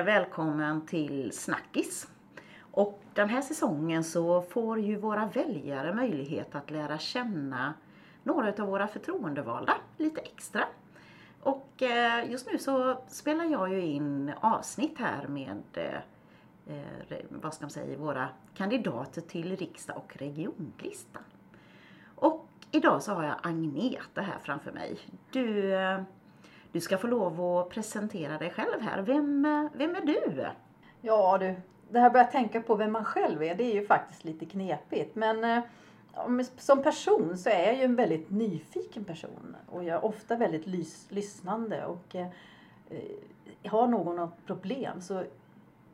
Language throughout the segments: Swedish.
Eh, välkommen till Snackis. Och den här säsongen så får ju våra väljare möjlighet att lära känna några av våra förtroendevalda lite extra. Och eh, just nu så spelar jag ju in avsnitt här med eh, vad ska man säga, våra kandidater till riksdag och regionlistan. Och idag så har jag Agneta här framför mig. Du, du ska få lov att presentera dig själv här. Vem, eh, vem är du? Ja du, det här börjar tänka på vem man själv är, det är ju faktiskt lite knepigt. Men eh, som person så är jag ju en väldigt nyfiken person och jag är ofta väldigt lys lyssnande och eh, har någon något problem så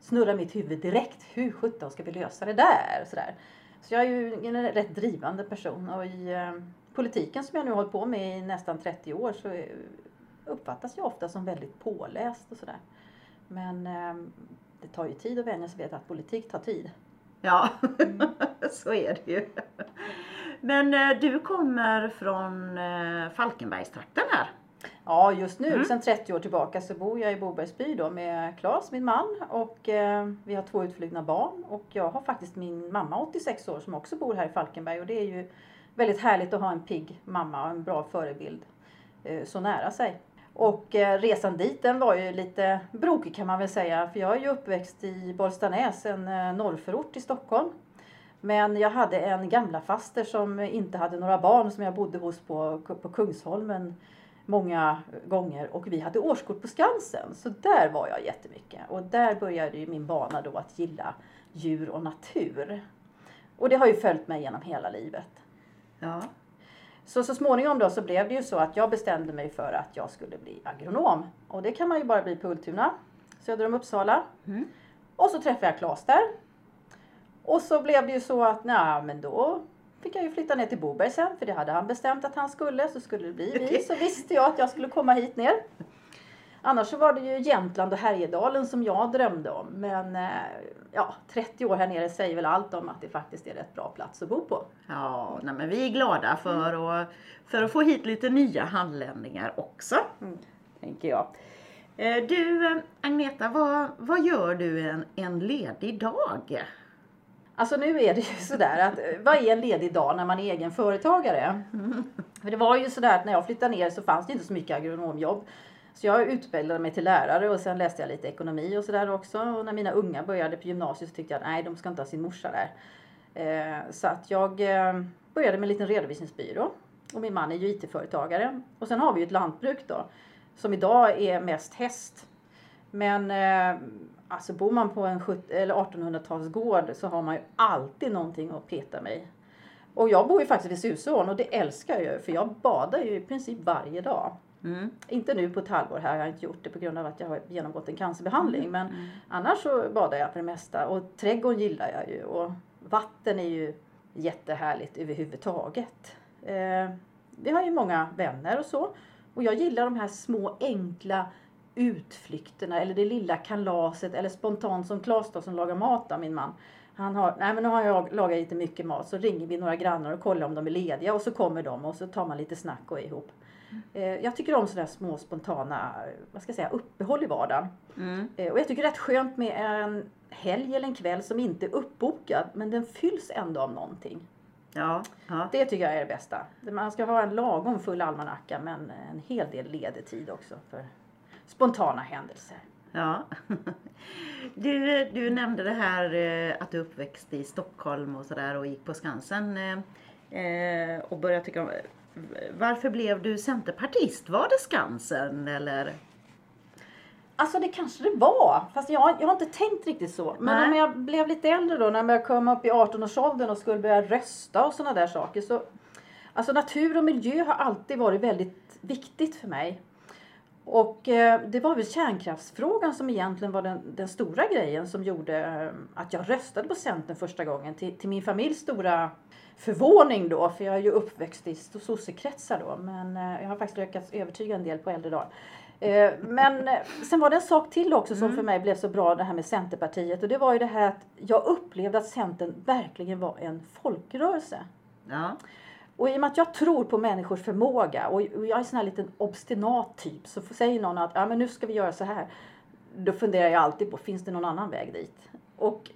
snurrar mitt huvud direkt. Hur sjutton ska vi lösa det där? Sådär. så jag är ju en rätt drivande person och i eh, politiken som jag nu har hållit på med i nästan 30 år så eh, uppfattas jag ofta som väldigt påläst och sådär. Men eh, det tar ju tid att vänja sig vid att politik tar tid. Ja, mm. så är det ju. Men eh, du kommer från eh, Falkenbergstrakten här. Ja, just nu mm. sedan 30 år tillbaka så bor jag i Bobergsby då med Claes, min man och eh, vi har två utflugna barn och jag har faktiskt min mamma 86 år som också bor här i Falkenberg och det är ju väldigt härligt att ha en pigg mamma och en bra förebild eh, så nära sig. Och eh, resan dit den var ju lite brokig kan man väl säga. För jag är ju uppväxt i Bollstanäs, en eh, norrförort i Stockholm. Men jag hade en gamla faster som inte hade några barn som jag bodde hos på, på Kungsholmen många gånger och vi hade årskort på Skansen. Så där var jag jättemycket och där började ju min bana då att gilla djur och natur. Och det har ju följt mig genom hela livet. Ja. Så så småningom då så blev det ju så att jag bestämde mig för att jag skulle bli agronom. Och det kan man ju bara bli på Ultuna, söder om Uppsala. Mm. Och så träffade jag Claes där. Och så blev det ju så att, nej men då fick jag ju flytta ner till Boberg sen, för det hade han bestämt att han skulle, så skulle det bli vi. Så visste jag att jag skulle komma hit ner. Annars så var det ju Jämtland och Härjedalen som jag drömde om. Men eh, ja, 30 år här nere säger väl allt om att det faktiskt är rätt bra plats att bo på. Ja, nej, men vi är glada för, mm. att, för att få hit lite nya handländningar också. Mm. Tänker jag. Eh, du Agneta, vad, vad gör du en, en ledig dag? Alltså nu är det ju sådär att eh, vad är en ledig dag när man är egen företagare? Mm. För det var ju sådär att när jag flyttade ner så fanns det inte så mycket agronomjobb. Så jag utbildade mig till lärare och sen läste jag lite ekonomi och sådär också. Och när mina unga började på gymnasiet så tyckte jag att nej, de ska inte ha sin morsa där. Eh, så att jag eh, började med en liten redovisningsbyrå. Och min man är ju IT-företagare. Och sen har vi ju ett lantbruk då. Som idag är mest häst. Men eh, alltså bor man på en 1800-talsgård så har man ju alltid någonting att peta med. Och jag bor ju faktiskt vid Susån och det älskar jag ju för jag badar ju i princip varje dag. Mm. Inte nu på ett halvår här, jag har inte gjort det på grund av att jag har genomgått en cancerbehandling. Mm. Men mm. annars så badar jag för det mesta. Och trädgården gillar jag ju. Och vatten är ju jättehärligt överhuvudtaget. Eh, vi har ju många vänner och så. Och jag gillar de här små enkla utflykterna eller det lilla kalaset eller spontant som Klas då, som lagar mat av min man. Han har, nej men nu har jag lagat lite mycket mat så ringer vi några grannar och kollar om de är lediga och så kommer de och så tar man lite snack och är ihop. Mm. Jag tycker om sådana små spontana vad ska jag säga, uppehåll i vardagen. Mm. Eh, och jag tycker det är rätt skönt med en helg eller en kväll som inte är uppbokad men den fylls ändå av någonting. Ja, ja. Det tycker jag är det bästa. Man ska ha en lagom full almanacka men en hel del ledig tid också för spontana händelser. Ja. Du, du nämnde det här eh, att du uppväxt i Stockholm och sådär och gick på Skansen eh, och började tycka om varför blev du centerpartist? Var det Skansen eller? Alltså det kanske det var. Fast jag, jag har inte tänkt riktigt så. Men när jag blev lite äldre då, när jag kom upp i 18-årsåldern och skulle börja rösta och sådana där saker. Så, alltså natur och miljö har alltid varit väldigt viktigt för mig. Och eh, det var väl kärnkraftsfrågan som egentligen var den, den stora grejen som gjorde eh, att jag röstade på Centern första gången. Till, till min familjs stora förvåning då, för jag är ju uppväxt i sossekretsar då. Men eh, jag har faktiskt lyckats övertyga en del på äldre dagar. Men sen var det en sak till också som mm. för mig blev så bra, det här med Centerpartiet. Och det var ju det här att jag upplevde att Centern verkligen var en folkrörelse. Ja. Och i och med att jag tror på människors förmåga och jag är sån här liten obstinat typ så säger någon att ja, men nu ska vi göra så här. då funderar jag alltid på, finns det någon annan väg dit? Och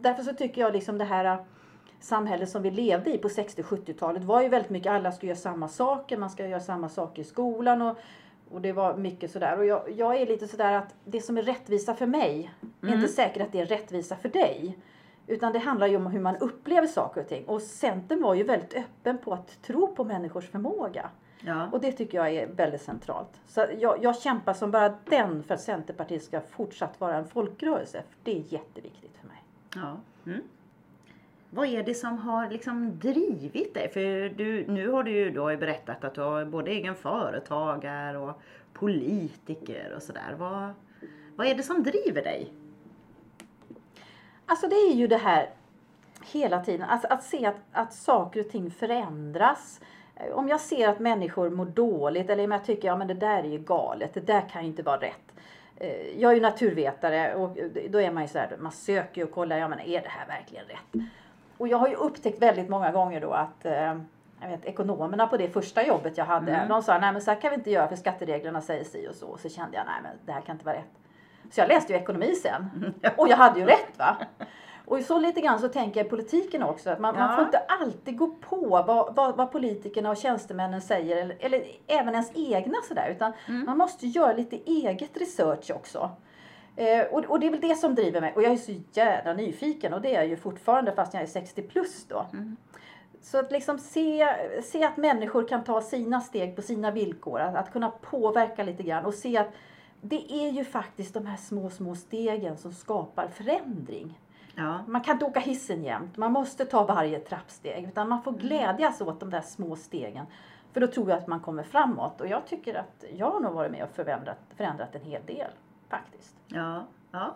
därför så tycker jag liksom det här äh, samhället som vi levde i på 60-70-talet var ju väldigt mycket alla ska göra samma saker, man ska göra samma saker i skolan och, och det var mycket sådär. Och jag, jag är lite sådär att det som är rättvisa för mig är inte säkert att det är rättvisa för dig. Utan det handlar ju om hur man upplever saker och ting. Och Centern var ju väldigt öppen på att tro på människors förmåga. Ja. Och det tycker jag är väldigt centralt. Så jag, jag kämpar som bara den för att Centerpartiet ska fortsatt vara en folkrörelse. För det är jätteviktigt för mig. Ja. Mm. Vad är det som har liksom drivit dig? För du, nu har du ju då berättat att du har både egen företagare och politiker och sådär. Vad, vad är det som driver dig? Alltså det är ju det här hela tiden, alltså att se att, att saker och ting förändras. Om jag ser att människor mår dåligt eller om jag tycker att ja, men det där är ju galet, det där kan ju inte vara rätt. Eh, Jag är ju naturvetare och då är man ju så här, man söker och kollar, ja men är det här verkligen rätt? Och jag har ju upptäckt väldigt många gånger då att eh, jag vet, ekonomerna på det första jobbet jag hade, Mm. de sa nej men så här kan vi inte göra för skattereglerna säger si och så. Och så kände jag nej men det här kan inte vara rätt. Så jag läste ju ekonomi sen. Och jag hade ju rätt va. Och så lite grann så tänker jag i politiken också. Att man, man Ja. får inte alltid gå på vad, vad, vad politikerna och tjänstemännen säger. Eller, eller även ens egna sådär. Utan man måste göra lite eget research också. Eh, och, och det är väl det som driver mig. Och jag är så jävla nyfiken. Och det är jag ju fortfarande fast jag är 60 plus då. Så att liksom se, se att människor kan ta sina steg på sina villkor. Att, att kunna påverka lite grann och se att det är ju faktiskt de här små, små stegen som skapar förändring. Ja. Man kan inte åka hissen jämt. Man måste ta varje trappsteg. Utan man får glädjas åt de där små stegen. För då tror jag att man kommer framåt. Och jag tycker att jag har nog varit med och förändrat, förändrat en hel del. Faktiskt. Ja, ja.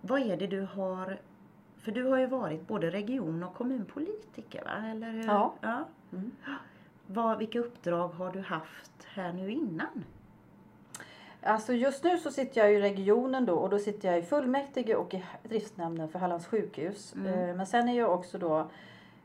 Vad är det du har... För du har ju varit både region och kommunpolitiker, va? Eller hur? Ja. ja. Mm. Vad, vilka uppdrag har du haft här nu innan? Alltså just nu så sitter jag i regionen då och då sitter jag i fullmäktige och i driftsnämnden för Hallands sjukhus. Mm. Eh, Men sen är jag också då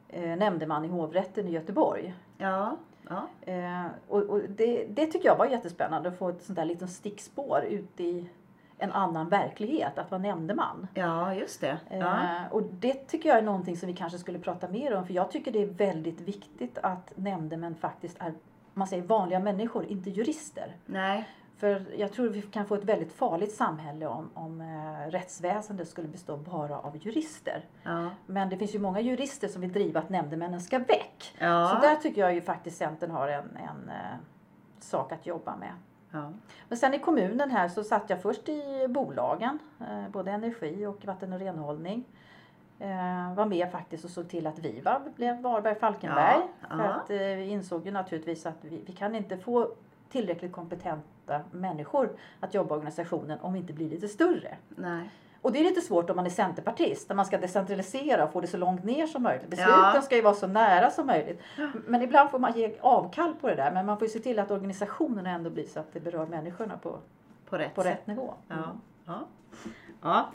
eh, nämndeman i hovrätten i Göteborg. Ja, ja. Eh, och och det, det tycker jag var jättespännande att få ett sånt där litet stickspår ut i en annan verklighet, att vara nämndeman. ja just det. Ja. Och det tycker jag är någonting som vi kanske skulle prata mer om för jag tycker det är väldigt viktigt att nämndemän faktiskt är man säger vanliga människor, inte jurister. Nej, För jag tror vi kan få ett väldigt farligt samhälle om, om eh, rättsväsendet skulle bestå bara av jurister. ja. Men det finns ju många jurister som vill driva att nämndemännen ska väck. Ja. Så där tycker jag ju faktiskt Centern har en, en eh, sak att jobba med. ja. Men sen i kommunen här så satt jag först i bolagen, eh, både energi och vatten och renhållning. Eh, var med faktiskt och såg till att Viva blev Varberg Falkenberg. Ja, För att eh, vi insåg ju naturligtvis att vi, vi kan inte få tillräckligt kompetenta människor att jobba i organisationen om vi inte blir lite större. Nej. Och det är lite svårt om man är centerpartist, där man ska decentralisera och få det så långt ner som möjligt. Besluten Ja. ska ju vara så nära som möjligt. Men ibland får man ge avkall på det där. Men man får ju se till att organisationerna ändå blir så att det berör människorna på, På rätt på rätt nivå. Ja. Ja. ja.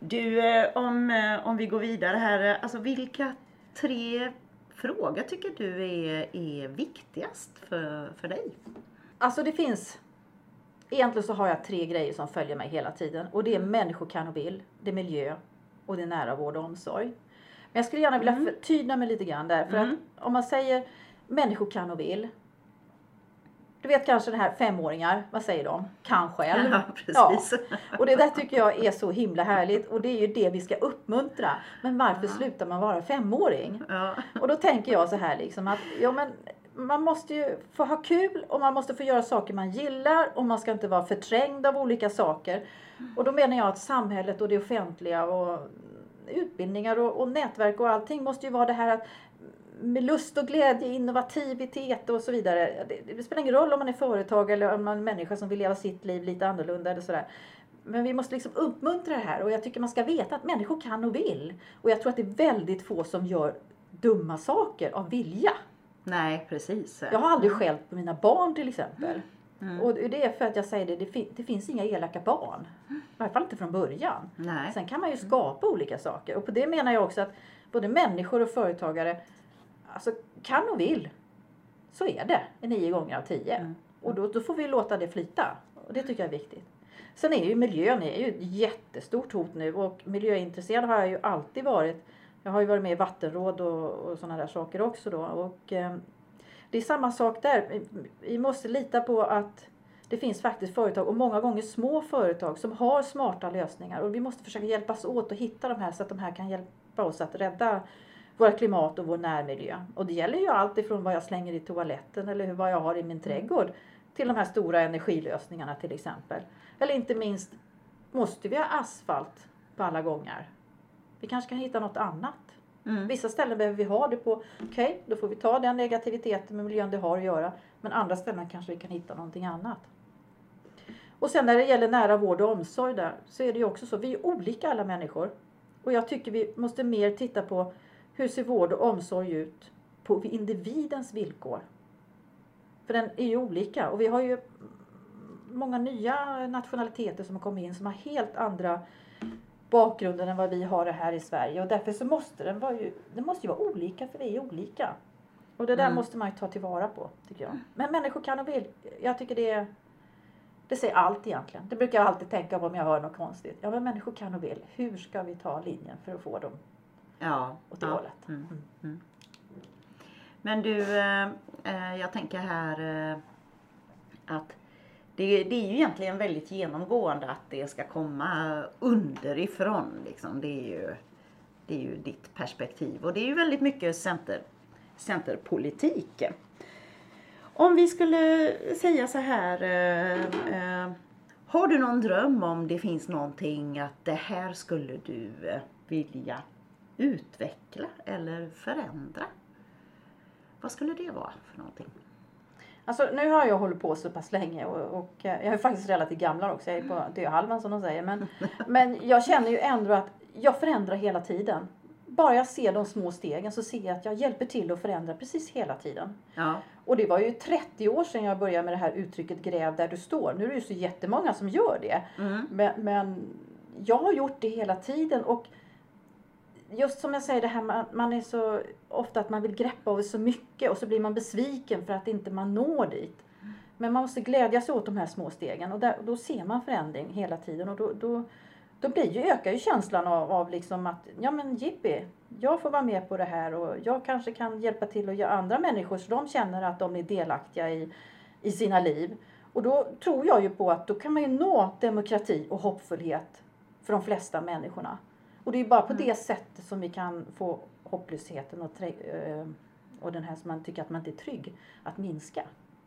Du, eh, om, eh, om vi går vidare här. eh, Alltså vilka tre frågor tycker du är, är viktigast för, för dig? Alltså det finns, egentligen så har jag tre grejer som följer mig hela tiden. Och det är människor kan och vill, det är miljö och det är nära vård och omsorg. Men jag skulle gärna vilja Mm. förtydliga mig lite grann där. För Mm. att om man säger människor kan och vill. Du vet kanske det här femåringar, vad säger de? Kan själv. Ja, precis. Och det där tycker jag är så himla härligt och det är ju det vi ska uppmuntra. Men varför slutar man vara femåring? Ja. Och då tänker jag så här liksom att ja, men man måste ju få ha kul och man måste få göra saker man gillar och man ska inte vara förträngd av olika saker. Och då menar jag att samhället och det offentliga och utbildningar och, och nätverk och allting måste ju vara det här att med lust och glädje, innovativitet och så vidare. Det, det spelar ingen roll om man är företagare eller om man är en människa som vill leva sitt liv lite annorlunda eller sådär. Men vi måste liksom uppmuntra det här och jag tycker man ska veta att människor kan och vill. Och jag tror att det är väldigt få som gör dumma saker av vilja. Nej, precis. Jag har aldrig skällt på mina barn till exempel. Mm. Och det är för att jag säger det, det, fin- det finns inga elaka barn. I alla fall inte från början. Nej. Sen kan man ju skapa olika saker. Och på det menar jag också att både människor och företagare alltså, kan och vill. Så är det i nio gånger av tio. Mm. Och då, då får vi låta det flyta. Och det tycker jag är viktigt. Sen är ju miljön är ju ett jättestort hot nu och miljöintresserad har jag ju alltid varit. Jag har ju varit med i vattenråd och, och sådana där saker också då. Och, eh, det är samma sak där. Vi måste lita på att det finns faktiskt företag och många gånger små företag som har smarta lösningar och vi måste försöka hjälpas åt att hitta de här så att de här kan hjälpa oss att rädda vårt klimat och vår närmiljö. Och det gäller ju allt ifrån vad jag slänger i toaletten eller vad jag har i min trädgård till de här stora energilösningarna till exempel. Eller inte minst, måste vi ha asfalt på alla gånger? Vi kanske kan hitta något annat. Mm. Vissa ställen behöver vi ha det på. Okej, okay, då får vi ta den negativiteten med miljön det har att göra. Men andra ställen kanske vi kan hitta någonting annat. Och sen när det gäller nära vård och omsorg där så är det ju också så. Vi är olika alla människor. Och jag tycker vi måste mer titta på hur ser vård och omsorg ut på individens villkor. För den är ju olika och vi har ju många nya nationaliteter som har kommit in som har helt andra bakgrunder än vad vi har det här i Sverige och därför så måste den vara ju, den måste ju vara olika för vi är olika. Och det där mm. måste man ju ta tillvara på tycker jag. Men människor kan och vill. Jag tycker det är det säger allt egentligen. Det brukar jag alltid tänka på om jag hör något konstigt. Ja men människor kan och vill. Hur ska vi ta linjen för att få dem ja, åt det ja. hållet? Mm, mm. Mm. Men du, eh, eh, jag tänker här eh, att det, det, är ju egentligen väldigt genomgående att det ska komma underifrån. Liksom. Det, är ju, det är ju ditt perspektiv och det är ju väldigt mycket center, centerpolitik. Om vi skulle säga så här. Eh, eh, har du någon dröm om det finns någonting att det här skulle du eh, vilja utveckla eller förändra? Vad skulle det vara för någonting? Alltså nu har jag hållit på så pass länge och, och jag är faktiskt relativt gammal också. Jag är på döhalvan som de säger. Men, men jag känner ju ändå att jag förändrar hela tiden bara jag ser de små stegen så ser jag att jag hjälper till att förändra precis hela tiden. Ja. Och det var ju 30 år sedan jag började med det här uttrycket gräv där du står. Nu är det ju så jättemånga som gör det. Mm. Men, men, jag har gjort det hela tiden och just som jag säger det här man, man är så ofta att man vill greppa över så mycket och så blir man besviken för att inte man når dit. Men man måste glädja sig åt de här små stegen och där, och då ser man förändring hela tiden och då, då då blir ju, ökar ju känslan av, av liksom att ja men jippi, jag får vara med på det här och jag kanske kan hjälpa till och göra andra människor så de känner att de är delaktiga i, i sina liv. Och då tror jag ju på att då kan man ju nå demokrati och hoppfullhet för de flesta människorna. Och det är bara på mm. det sättet som vi kan få hopplösheten och, eh, och den här som man tycker att man inte är trygg att minska.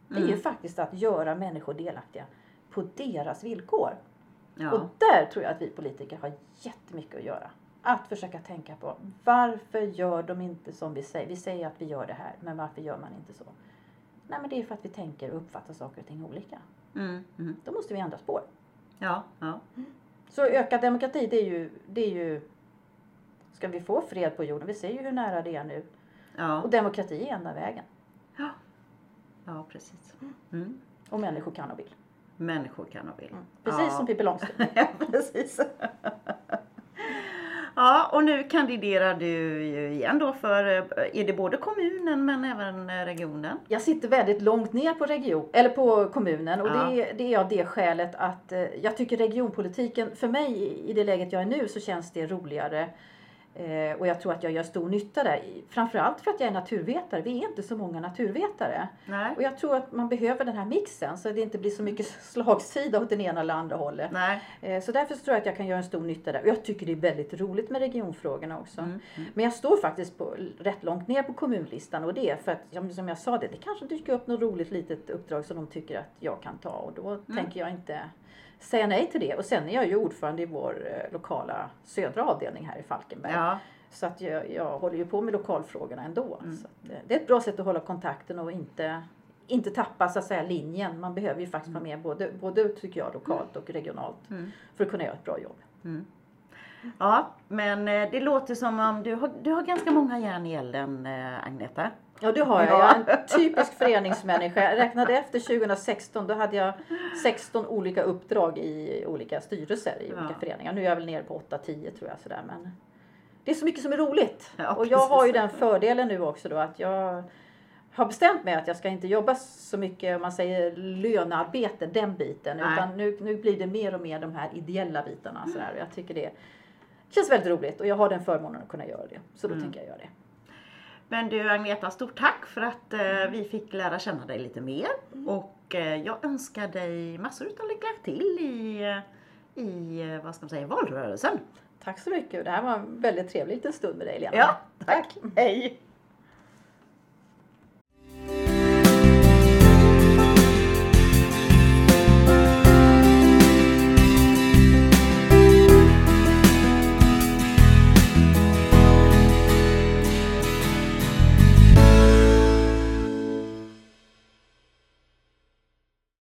Det är ju mm. faktiskt att göra människor delaktiga på deras villkor. Ja. Och där tror jag att vi politiker har jättemycket att göra. Att försöka tänka på varför gör de inte som vi säger? Vi säger att vi gör det här, men varför gör man inte så? Nej, men det är för att vi tänker och uppfattar saker och ting olika. Mm, mm. Då måste vi ändra spår. Ja, ja. Så ökad demokrati, det är ju, det är ju... Ska vi få fred på jorden? Vi ser ju hur nära det är nu. Ja. Och demokrati är enda vägen. Ja, ja precis. Mm. Och människor kan och vill människor kan och vill. Mm. Precis ja. som Pippi Långstrump. ja, precis. Ja, och nu kandiderar du ju igen då för, är det både kommunen men även regionen? Jag sitter väldigt långt ner på region, eller på kommunen och ja. det, det är av det skälet att eh, jag tycker regionpolitiken, för mig i det läget jag är nu så känns det roligare Eh, och jag tror att jag gör stor nytta där. Framförallt för att jag är naturvetare. Vi är inte så många naturvetare. Nej. Och jag tror att man behöver den här mixen så att det inte blir så mycket slagsida åt den ena eller andra hållet. Nej. Eh, så därför tror jag att jag kan göra en stor nytta där. Och jag tycker det är väldigt roligt med regionfrågorna också. Mm. Mm. Men jag står faktiskt på, rätt långt ner på kommunlistan och det är för att, som jag sa, det, det kanske dyker upp något roligt litet uppdrag som de tycker att jag kan ta och då mm. tänker jag inte säga nej till det. Och sen är jag ju ordförande i vår eh, lokala södra avdelning här i Falkenberg. Ja. Så att jag, jag håller ju på med lokalfrågorna ändå. Mm. Det, det är ett bra sätt att hålla kontakten och inte, inte tappa så att säga linjen. Man behöver ju faktiskt vara mm. med både, både tycker jag lokalt och regionalt mm. för att kunna göra ett bra jobb. Mm. Ja, men eh, det låter som om du har, du har ganska många järn i elden, eh, Agneta. Ja det har jag. Jag är en typisk föreningsmänniska. Jag räknade efter 2016 då hade jag 16 olika uppdrag i olika styrelser i olika föreningar. Nu är jag väl nere på 8-10 tror jag sådär. Men det är så mycket som är roligt. Ja, och jag har ju den fördelen nu också då att jag har bestämt mig att jag ska inte jobba så mycket om man säger lönearbete, den biten. Nej. Utan nu, nu blir det mer och mer de här ideella bitarna. Sådär. Och Jag tycker det känns väldigt roligt och jag har den förmånen att kunna göra det. Så då Mm. tänker jag göra det. Men du Agneta, stort tack för att eh, vi fick lära känna dig lite mer. Och eh, jag önskar dig massor utav lycka till i, eh, i eh, vad ska man säga, valrörelsen. Tack så mycket. Det här var en väldigt trevlig liten stund med dig Lena. Ja, tack. Hej!